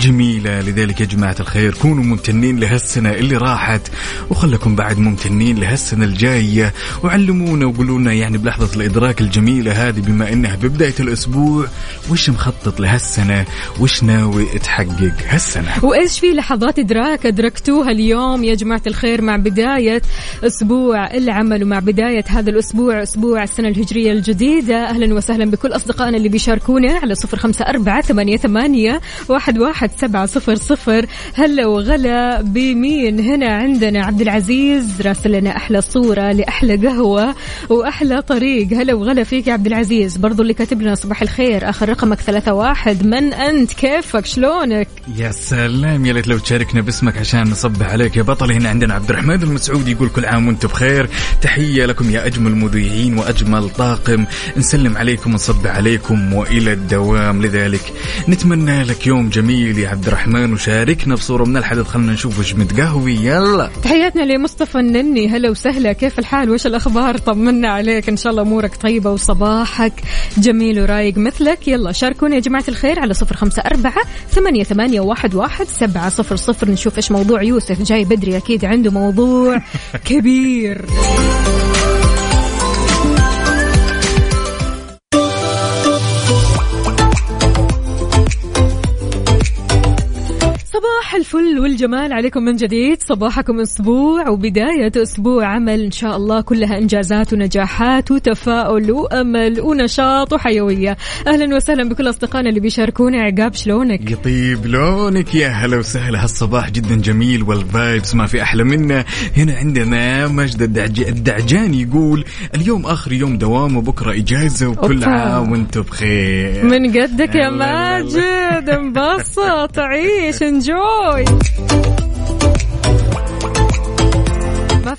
جميلة. لذلك يا جماعة الخير كونوا ممتنين لهالسنة اللي راحت وخلكم بعد ممتنين لهالسنة الجاية. وعلمونا وقولوا لنا يعني بلحظة الإدراك الجميلة هذه بما إنها ببداية الأسبوع وش مخطط لهالسنة؟ وش ناوي تحقق؟ هالسنة. وإيش في لحظات إدراك أدركتوها اليوم يا جماعة الخير مع بداية أسبوع العمل ومع بداية هذا الأسبوع أسبوع السنة الهجرية الجديدة. أهلا وسهلا بكل أصدقائنا اللي بيشاركونا على صفر خمسة أربعة ثمانية, ثمانية واحد, واحد سبعة صفر صفر. هلا وغلا بمين؟ هنا عندنا عبد العزيز راسل لنا أحلى صورة لأحلى قهوة وأحلى طريق. هلا وغلا فيك يا عبد العزيز. برضو اللي كاتب لنا صباح الخير آخر رقمك ثلاثة واحد. من أنت؟ كيفك؟ شلونك؟ يا سلام يا ليت لو تشاركنا باسمك عشان نصبح عليك يا بطل. هنا عندنا عبد الرحمن المسعودي يقول كل عام وأنتم بخير. تحية لكم يا أجمل مذيعين وأجمل طاقم. نسلم عليكم ونصبح عليكم وإلى الدوام. لذلك نتمنى لك يوم جميل يا عبد الرحمن وشاركنا بصورة من الحدث. خلنا نشوف وش متقهوي. يلا. تحياتنا لمصطفى النني. هلا وسهلا. كيف الحال؟ وش الأخبار؟ طمنا عليك. إن شاء الله أمورك طيبة وصباحك جميل ورايق مثلك. يلا شاركونا يا جماعة الخير على صفر خمسة أربعة ثمانية, ثمانية واحد, واحد سبعة صفر صفر. نشوف إيش موضوع يوسف. جاي بدري أكيد عنده موضوع *laughs* كبير. صباح الفل والجمال عليكم من جديد. صباحكم أسبوع وبداية أسبوع عمل إن شاء الله. كلها إنجازات ونجاحات وتفاؤل وأمل ونشاط وحيوية. أهلا وسهلا بكل أصدقائنا اللي بيشاركونا. عقاب شلونك؟ يطيب لونك؟ يا هلا وسهلا. هالصباح جدا جميل والفايبس ما في أحلى منه. هنا عندنا مجد الدعج... الدعجان يقول اليوم آخر يوم دوام وبكرة إجازة وكل. عام وأنتم بخير. من قدك يا. ماجد انبسط عيش *laughs* انجوي ما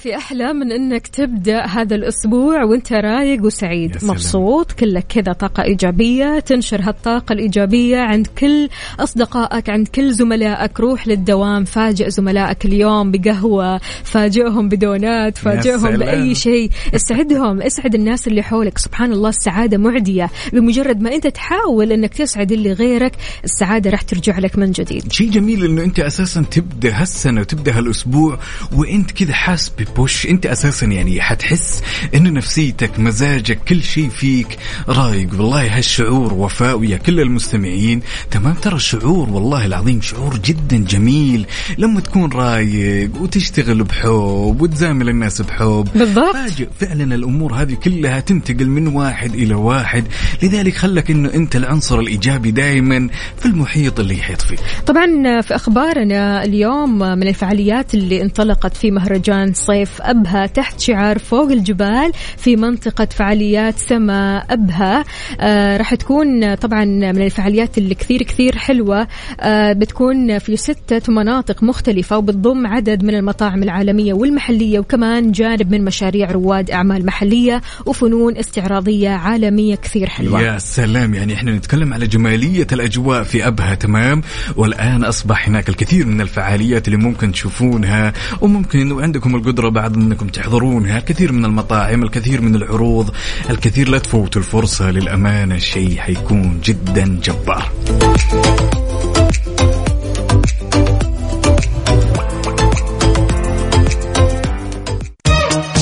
في أحلى من إنك تبدأ هذا الأسبوع وإنت رايق وسعيد. مبسوط كلك كذا طاقة إيجابية تنشر هالطاقة الإيجابية عند كل أصدقائك عند كل زملائك. روح للدوام فاجئ زملائك اليوم بقهوة فاجئهم بدونات فاجئهم. بأي شيء. اسعدهم اسعد الناس اللي حولك. سبحان الله السعادة معدية. بمجرد ما إنت تحاول إنك تسعد اللي غيرك السعادة راح ترجع لك من جديد. شيء جميل إنه إنت أساسا تبدأ هالسنة وتبدأ هالأسبوع وإنت كذا حاس ببوش انت أساسا يعني حتحس انه نفسيتك مزاجك كل شيء فيك رايق. والله هالشعور وفاء ويا كل المستمعين. تمام ترى شعور والله العظيم شعور جدا جميل. لما تكون رايق وتشتغل بحب وتزامل الناس بحب. بالضبط. فعلا الأمور هذه كلها تنتقل من واحد إلى واحد. لذلك خلك إنه أنت العنصر الإيجابي دائما في المحيط اللي يحيط فيك. طبعا في أخبارنا اليوم من الفعاليات اللي انطلقت في مهرجان صيف أبها تحت شعار فوق الجبال في منطقة فعاليات سما أبها. آه راح تكون طبعا من الفعاليات اللي كثير كثير حلوة. آه بتكون في ستة مناطق مختلفة وبتضم عدد من المطاعم العالمية والمحلية وكمان جانب من مشاريع رواد أعمال محلية وفنون استعراضية عالمية كثير حلوة. يا سلام يعني إحنا نتكلم على جمالية الأجواء في أبها تمام؟ والآن أصبح هناك الكثير من الفعاليات اللي ممكن تشوفونها وممكن أنه عندكم القدرة بعد أنكم تحضرونها. الكثير من المطاعم الكثير من العروض الكثير لا تفوتوا الفرصة للأمانة. الشيء حيكون جدا جبار.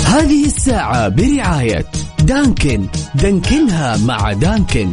هذه الساعة برعاية دانكن. دانكنها مع دانكن.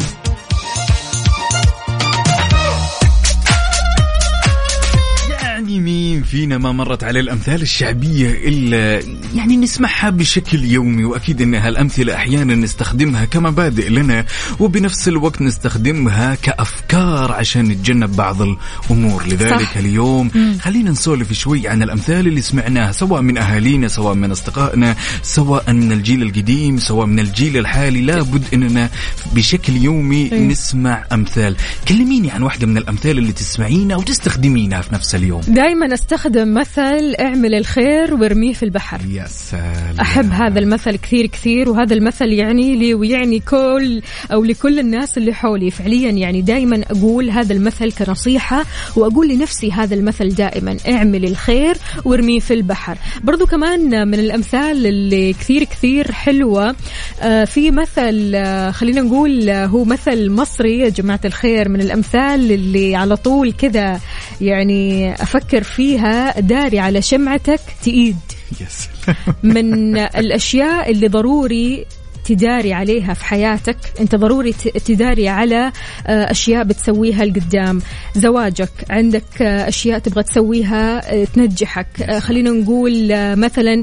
في مين فينا ما مرت على الأمثال الشعبية إلا يعني نسمعها بشكل يومي وأكيد إن هالأمثلة أحيانا نستخدمها كمبادئ لنا وبنفس الوقت نستخدمها كأفكار عشان نتجنب بعض الأمور. لذلك صح. اليوم خلينا نسولف شوي عن الأمثال اللي سمعناها سواء من أهالينا سواء من أصدقائنا سواء من الجيل القديم سواء من الجيل الحالي. لابد إننا بشكل يومي إيه. نسمع أمثال. كلميني عن واحدة من الأمثال اللي تسمعينها وتستخدمينها في نفس اليوم. دائما أستخدم مثل اعمل الخير وارميه في البحر. يا سلام. أحب هذا المثل كثير كثير وهذا المثل يعني لي ويعني كل أو لكل الناس اللي حولي. فعليا يعني دائما أقول هذا المثل كنصيحة وأقول لنفسي هذا المثل دائما. اعمل الخير وارميه في البحر. برضو كمان من الأمثال اللي كثير كثير حلوة آه، في مثل آه، خلينا نقول آه، هو مثل مصري يا جماعة الخير من الأمثال اللي على طول كذا يعني أفكر فيها داري على شمعتك تئيد من الأشياء اللي ضروري تداري عليها في حياتك أنت ضروري تداري على آه، أشياء بتسويها لقدام زواجك عندك آه، أشياء تبغى تسويها آه، تنجحك. خلينا نقول مثلا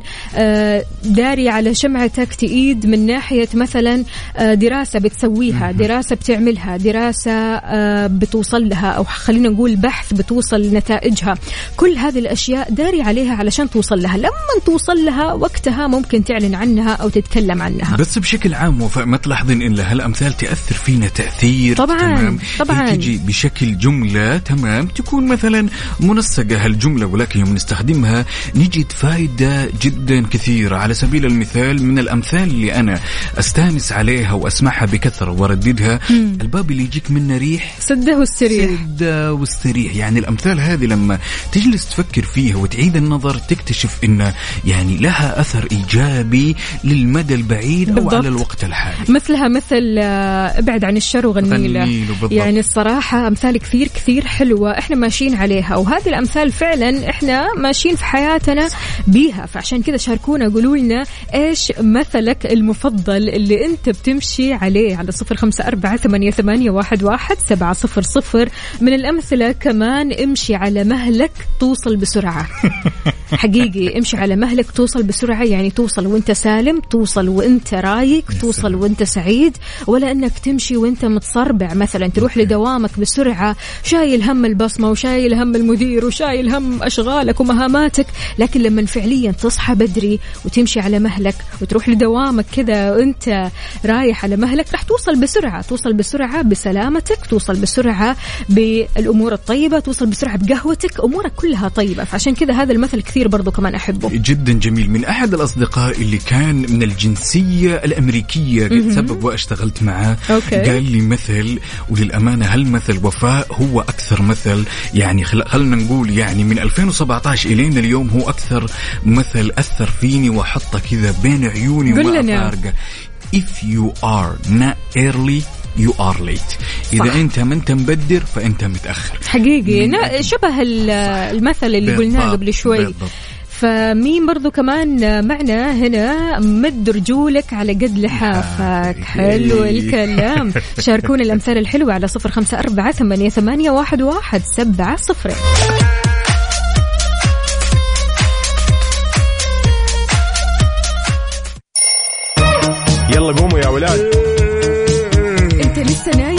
داري على شمعتك تأيد من ناحية مثلا دراسة بتسويها دراسة بتعملها دراسة آه، بتوصل لها أو خلينا نقول بحث بتوصل لنتائجها. كل هذه الأشياء داري عليها علشان توصل لها. لما توصل لها وقتها ممكن تعلن عنها أو تتكلم عنها. بس بشكل عام وفاء ما تلاحظين إن هالأمثال تأثر فينا تأثير؟ طبعاً، تمام؟ طبعاً. هي تجي بشكل جملة تمام؟ تكون مثلا منسقة هالجملة ولكن يوم نستخدمها نجد فائده جدا كثيرة. على سبيل المثال من الأمثال اللي أنا أستانس عليها وأسمعها بكثرة وأرددها الباب اللي يجيك منه ريح. سده واستريح سد واستريح يعني الأمثال هذه لما تجلس تفكر فيها وتعيد النظر تكتشف ان يعني لها أثر إيجابي للمدى البعيد أو بالضبط. على الوقت الحالي. مثلها مثل آه، ابعد عن الشر وغني غني له. يعني الصراحة أمثال كثير كثير حلوة إحنا ماشيين عليها. وهذه الأمثال فعلا إحنا ماشيين في حياتنا بيها. فعشان كذا شاركونا قولوا لنا إيش مثلك المفضل اللي أنت بتمشي عليه. على صفر خمسة أربعة ثمانية, ثمانية واحد, واحد سبعة صفر صفر. من الأمثلة كمان امشي على مهلك توصل بسرعة. *laughs* حقيقي امشي على مهلك توصل بسرعة يعني توصل وأنت سالم توصل وأنت رايق توصل وانت سعيد ولا إنك تمشي وانت متصربع. مثلا تروح لدوامك بسرعة شايل هم البصمة وشايل هم المدير وشايل هم أشغالك ومهاماتك لكن لما فعليا تصحى بدري وتمشي على مهلك وتروح لدوامك كذا وانت رايح على مهلك راح توصل بسرعة. توصل بسرعة بسلامتك توصل بسرعة بالأمور الطيبة توصل بسرعة بقهوتك. أمورك كلها طيبة. فعشان كذا هذا المثل كثير برضو كمان أحبه. جدا جميل. من أحد الأصدقاء اللي كان من الجنسية الامريكيه قد سبب واشتغلت معاه أوكي. قال لي مثل وللأمانة هالمثل وفاء هو أكثر مثل يعني خل... خلنا نقول يعني من 2017 إلين اليوم هو أكثر مثل أثر فيني وحطه كذا بين عيوني وما. فارقه if you are not early you are late إذا صح. أنت ما أنت مبدر فأنت متأخر حقيقي شبه ال- المثل اللي قلناه قبل شوي بالضبط. فمين برضو كمان معنا هنا مد رجولك على قد لحافك. حلو الكلام. *laughs* شاركونا الأمثال الحلوة على صفر خمسة أربعة ثمانية, ثمانية واحد, واحد سبعة صفر. يلا قوموا يا ولاد. أنت لسه نايم؟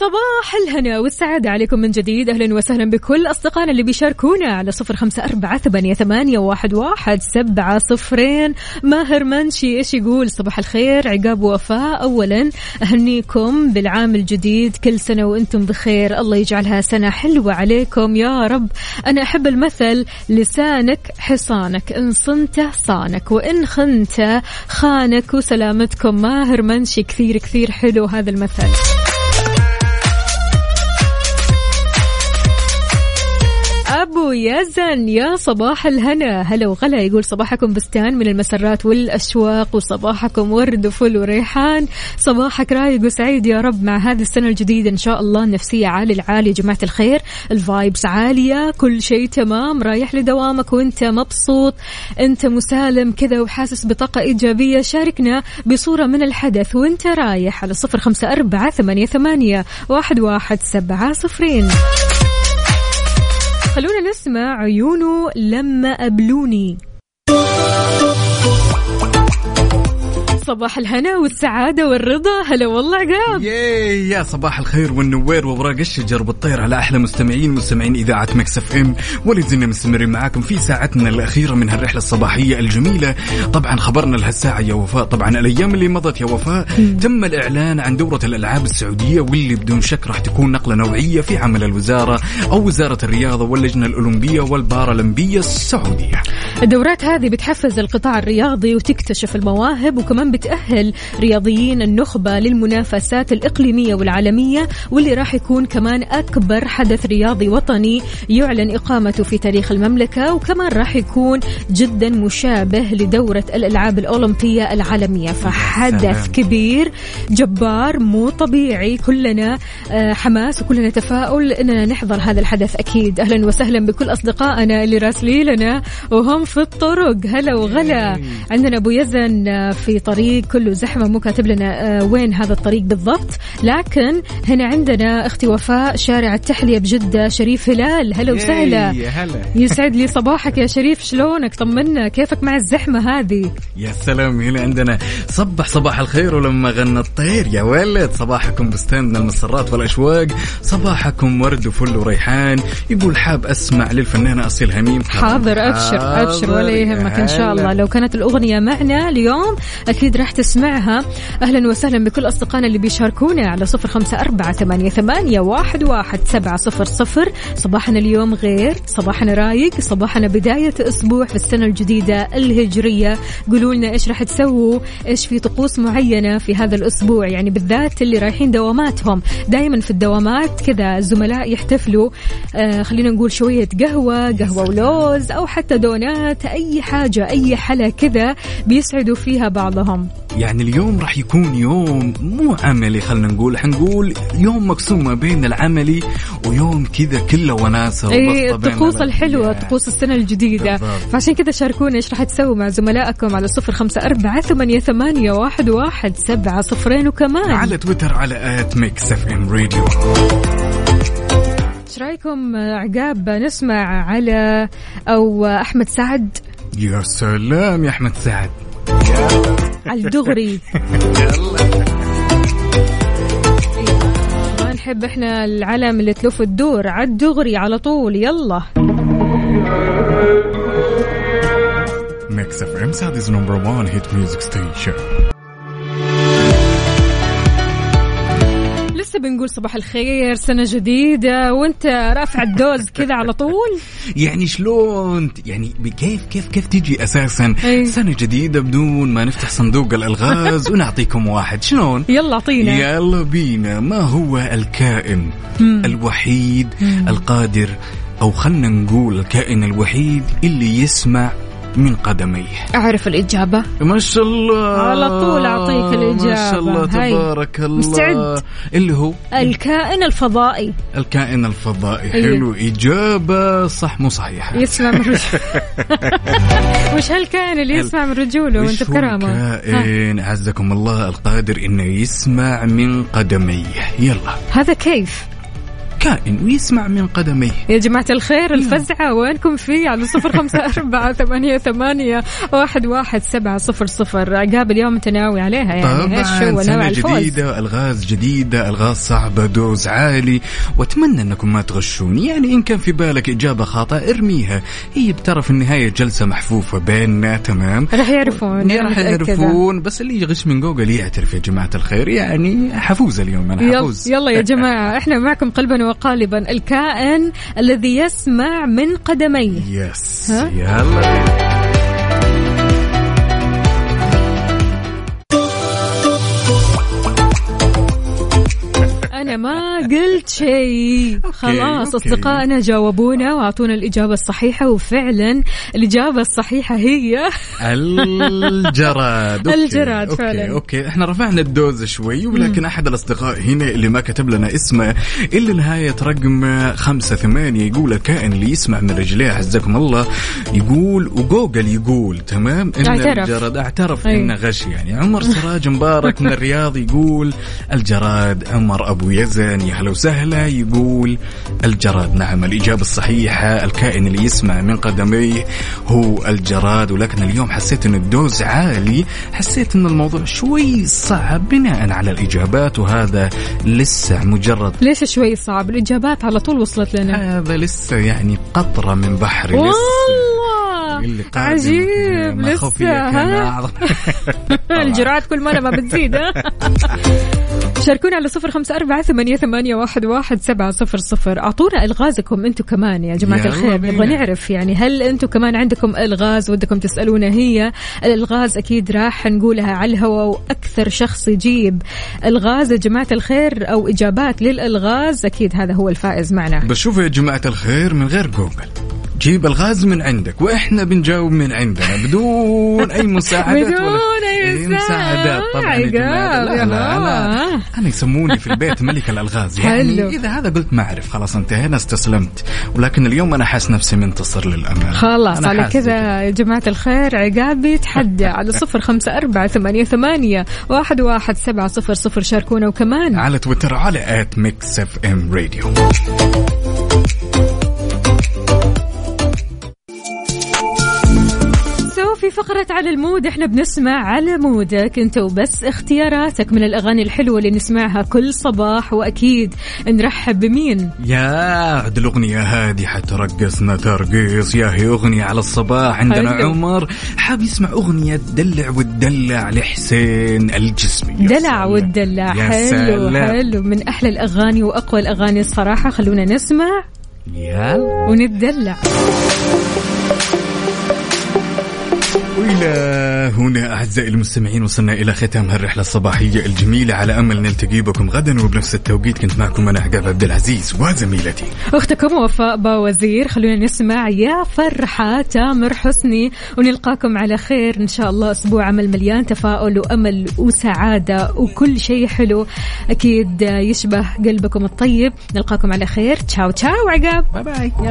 صباح الهنا والسعادة عليكم من جديد. أهلا وسهلا بكل أصدقائنا اللي بيشاركونا على صفر خمسة أربعة ثمانية, ثمانية واحد, واحد سبعة صفرين. ماهر منشي إيش يقول؟ صباح الخير عقاب وفاء أولا أهنيكم بالعام الجديد. كل سنة وأنتم بخير. الله يجعلها سنة حلوة عليكم. يا رب أنا أحب المثل لسانك حصانك إن صنته صانك وإن خنته خانك. وسلامتكم. ماهر منشي كثير كثير حلو هذا المثل. ابو يزن يا صباح الهنا. هلا وغلا يقول صباحكم بستان من المسرات والأشواق وصباحكم ورد وفل وريحان. صباحك رايق وسعيد يا رب مع هذه السنة الجديدة. إن شاء الله النفسيه عالي العالي يا جماعة الخير. الفايبس عالية كل شيء تمام. رايح لدوامك وإنت مبسوط. إنت مسالم كذا وحاسس بطاقة إيجابية. شاركنا بصورة من الحدث وإنت رايح على صفر خمسة أربعة ثمانية ثمانية واحد واحد سبعة صفرين. خلونا نسمع عيونه لما قابلوني صباح الهنا والسعادة والرضا. هلا والله عقاب. ياي يا صباح الخير والنوير ووراق الشجر بالطير. على أحلى مستمعين مستمعين إذاعة Mix FM. ولا زلنا مستمرين معاكم في ساعتنا الأخيرة من هالرحلة الصباحية الجميلة. طبعا خبرنا لهالساعة يا وفاء. طبعا الأيام اللي مضت يا وفاء. تم الإعلان عن دورة الألعاب السعودية واللي بدون شك راح تكون نقلة نوعية في عمل الوزارة أو وزارة الرياضة واللجنة الأولمبية والبارالمبيه السعودية. الدورات هذه بتحفز القطاع الرياضي وتكتشف المواهب وكمان بتأهل رياضيين النخبة للمنافسات الإقليمية والعالمية واللي راح يكون كمان أكبر حدث رياضي وطني يعلن إقامته في تاريخ المملكة وكمان راح يكون جدا مشابه لدورة الألعاب الأولمبية العالمية. فحدث سلام. كبير جبار مو طبيعي. كلنا آه، حماس وكلنا تفاؤل إننا نحضر هذا الحدث أكيد. أهلا وسهلا بكل أصدقائنا اللي راسلين لنا وهم في الطرق. هلا وغلا. عندنا أبو يزن آه، في طريق كله زحمة مو كاتب لنا آه، وين هذا الطريق بالضبط. لكن هنا عندنا أختي وفاء شارع التحلية بجدة شريف هلال. هلا وسهلا. يسعد لي صباحك يا شريف. شلونك؟ طمنا. كيفك مع الزحمة هذه؟ يا سلام هنا عندنا صبح صباح الخير ولما غنى الطير يا ولد. صباحكم بستان من المسرات والأشواق. صباحكم ورد وفل وريحان. يقول حاب أسمع للفنانه أصيل هميم. حاضر أبشر أبشر ولا يهمك إن شاء. الله. لو كانت الأغنية معنا اليوم أكيد راح تسمعها. أهلا وسهلا بكل أصدقائنا اللي بيشاركونا على صفر خمسة أربعة ثمانية, ثمانية واحد, واحد سبعة صفر صفر. صباحنا اليوم غير صباحنا رايق صباحنا بداية أسبوع في السنة الجديدة الهجرية. قولوا لنا إيش راح تسووا إيش في طقوس معينة في هذا الأسبوع؟ يعني بالذات اللي رايحين دواماتهم. دائما في الدوامات كذا الزملاء يحتفلوا. آه خلينا نقول شوية قهوة قهوة ولوز أو حتى دونات أي حاجة أي حلا كذا بيسعدوا فيها بعضهم. يعني اليوم راح يكون يوم مو عملي خلينا نقول. حنقول يوم مقسوم ما بين العملي ويوم كذا كله وناسة اي الطقوس ال- الحلوة. طقوس السنة الجديدة. بالضبط. فعشان كذا شاركونا إيش راح تسووا مع زملائكم على صفر خمسة أربعة ثمانية, ثمانية واحد, واحد سبعة صفرين وكمان. على تويتر على at Mix FM Radio. إيش رأيكم عقاب نسمع على أو أحمد سعد؟ يا سلام يا أحمد سعد. على الدغري. ما نحب إحنا العلم اللي تلف الدور. على الدغري على طول. يلا. Mix FM Saudi's number 1 hit music station لسه بنقول صباح الخير سنة جديدة وانت رافع ال dose كذا على طول؟ *laughs* يعني شلون؟ يعني كيف كيف كيف تجي أساسا أي. سنة جديدة بدون ما نفتح صندوق الألغاز *laughs* ونعطيكم واحد شلون؟ يلا أعطينا. يلا بينا. ما هو الكائن الوحيد القادر أو خلنا نقول الكائن الوحيد اللي يسمع من قدميه. أعرف الإجابة. ما شاء الله. على طول أعطيك الإجابة. ما شاء الله هاي. تبارك الله. مستعد؟ اللي هو؟ الكائن الفضائي. الكائن الفضائي. أيوه. حلو. إجابة صح مو صحيحة. يسمع من رجوله. *laughs* وش هالكائن اللي يسمع من رجوله وانت بكرامة. الكائن؟ عزكم الله القادر إنه يسمع من قدميه. يلا. هذا كيف؟ كائن ويسمع من قدميه. يا جماعة الخير الفزعة وينكم فيه على صفر خمسة *laughs* أربعة ثمانية, ثمانية واحد, واحد سبعة صفر صفر. عقاب اليوم أنت ناوي عليها يعني طبعا سنة جديدة ألغاز جديدة ألغاز صعبة دوز عالي. وأتمنى أنكم ما تغشون. يعني إن كان في بالك إجابة خاطئة ارميها. هي بترى في النهاية جلسة محفوفة بيننا تمام؟ راح يعرفون راح متأكدة. يعرفون. بس اللي يغش من جوجل يعترف يا جماعة الخير. يعني حفوز اليوم أنا حفوز. يلا يا *laughs* جماعة إحنا معكم قلبا وقالبا الكائن الذي يسمع من قدميه. yes؟ يلا أنا ما قلت شيء خلاص okay. أصدقائنا جاوبونا وأعطونا الإجابة الصحيحة وفعلا الإجابة الصحيحة هي *laughs* الجراد okay. الجراد okay. فعلاً. okay إحنا رفعنا ال dose شوي ولكن أحد الأصدقاء هنا اللي ما كتب لنا اسمه اللي نهاية رقم خمسة ثمانية يقول الكائن اللي يسمع من رجليه عزكم الله يقول وجوجل يقول تمام إن اعترف. الجراد اعترف. إنه غش يعني عمر سراج مبارك من الرياض يقول الجراد عمر أبو يزن يا هلا وسهلا يقول الجراد. نعم الإجابة الصحيحة الكائن اللي يسمع من قدميه هو الجراد ولكن اليوم حسيت إن الدوز عالي. حسيت إن الموضوع شوي صعب بناء على الإجابات وهذا لسه مجرد ليش شوي صعب؟ الإجابات على طول وصلت لنا. هذا لسه يعني قطرة من بحري لسه. والله! اللي قادم. عجيب لسه. *laughs* الجرعات كل مرة ما بتزيد؟ *laughs* شاركونا على صفر خمسة أربعة ثمانية, ثمانية واحد, واحد سبعة صفر صفر. أعطونا ألغازكم أنتم كمان يا جماعة الخير. نبغى نعرف يعني هل أنتم كمان عندكم ألغاز ودكم تسألونا هي. الألغاز أكيد راح نقولها على الهواء وأكثر شخص يجيب ألغاز. يا جماعة الخير أو إجابات للألغاز أكيد هذا هو الفائز معنا. بس شوفوا يا جماعة الخير من غير جوجل. جيب الغاز من عندك وإحنا بنجاوب من عندنا بدون أي *laughs* مساعدات بدون أي إيه، مساعدات. طبعا يا جماعة. عقاب، لا لا أنا يسموني في البيت ملك الألغاز. يعني. إذا هذا قلت ما أعرف خلاص انتهينا استسلمت. ولكن اليوم أنا حاس نفسي منتصر للأمانة. خلاص على حاسس كذا يا جماعة الخير عقاب بيتحدى *laughs* على صفر خمسة أربعة ثمانية, ثمانية واحد, واحد سبعة صفر صفر شاركونا. وكمان على تويتر على at Mix FM Radio في فقرة على ال mood إحنا بنسمع على mood ك أنت وبس اختياراتك من الأغاني الحلوة اللي نسمعها كل صباح وأكيد نرحب بمين؟ يا عد الأغنية هذه حترقصنا ترقيص يا هي أغنية على الصباح عندنا حلو. عمر. حاب يسمع أغنية تدلع وتدلع لحسين الجسمي. دلع. والدلع حلو سلام. حلو. من أحلى الأغاني وأقوى الأغاني الصراحة. خلونا نسمع يلا ونتدلع. وإلى هنا أعزائي المستمعين وصلنا إلى ختام هالرحلة الصباحية الجميلة. على أمل نلتقي بكم غدا وبنفس التوقيت كنت معكم أنا عقاب عبد العزيز وزميلتي. أختكم وفاء باوزير. خلونا نسمع يا فرحة تامر حسني ونلقاكم على خير إن شاء الله. أسبوع عمل مليان تفاؤل وأمل وسعادة وكل شيء حلو. أكيد يشبه قلبكم الطيب. نلقاكم على خير. تشاو تشاو عقاب. bye bye. يلا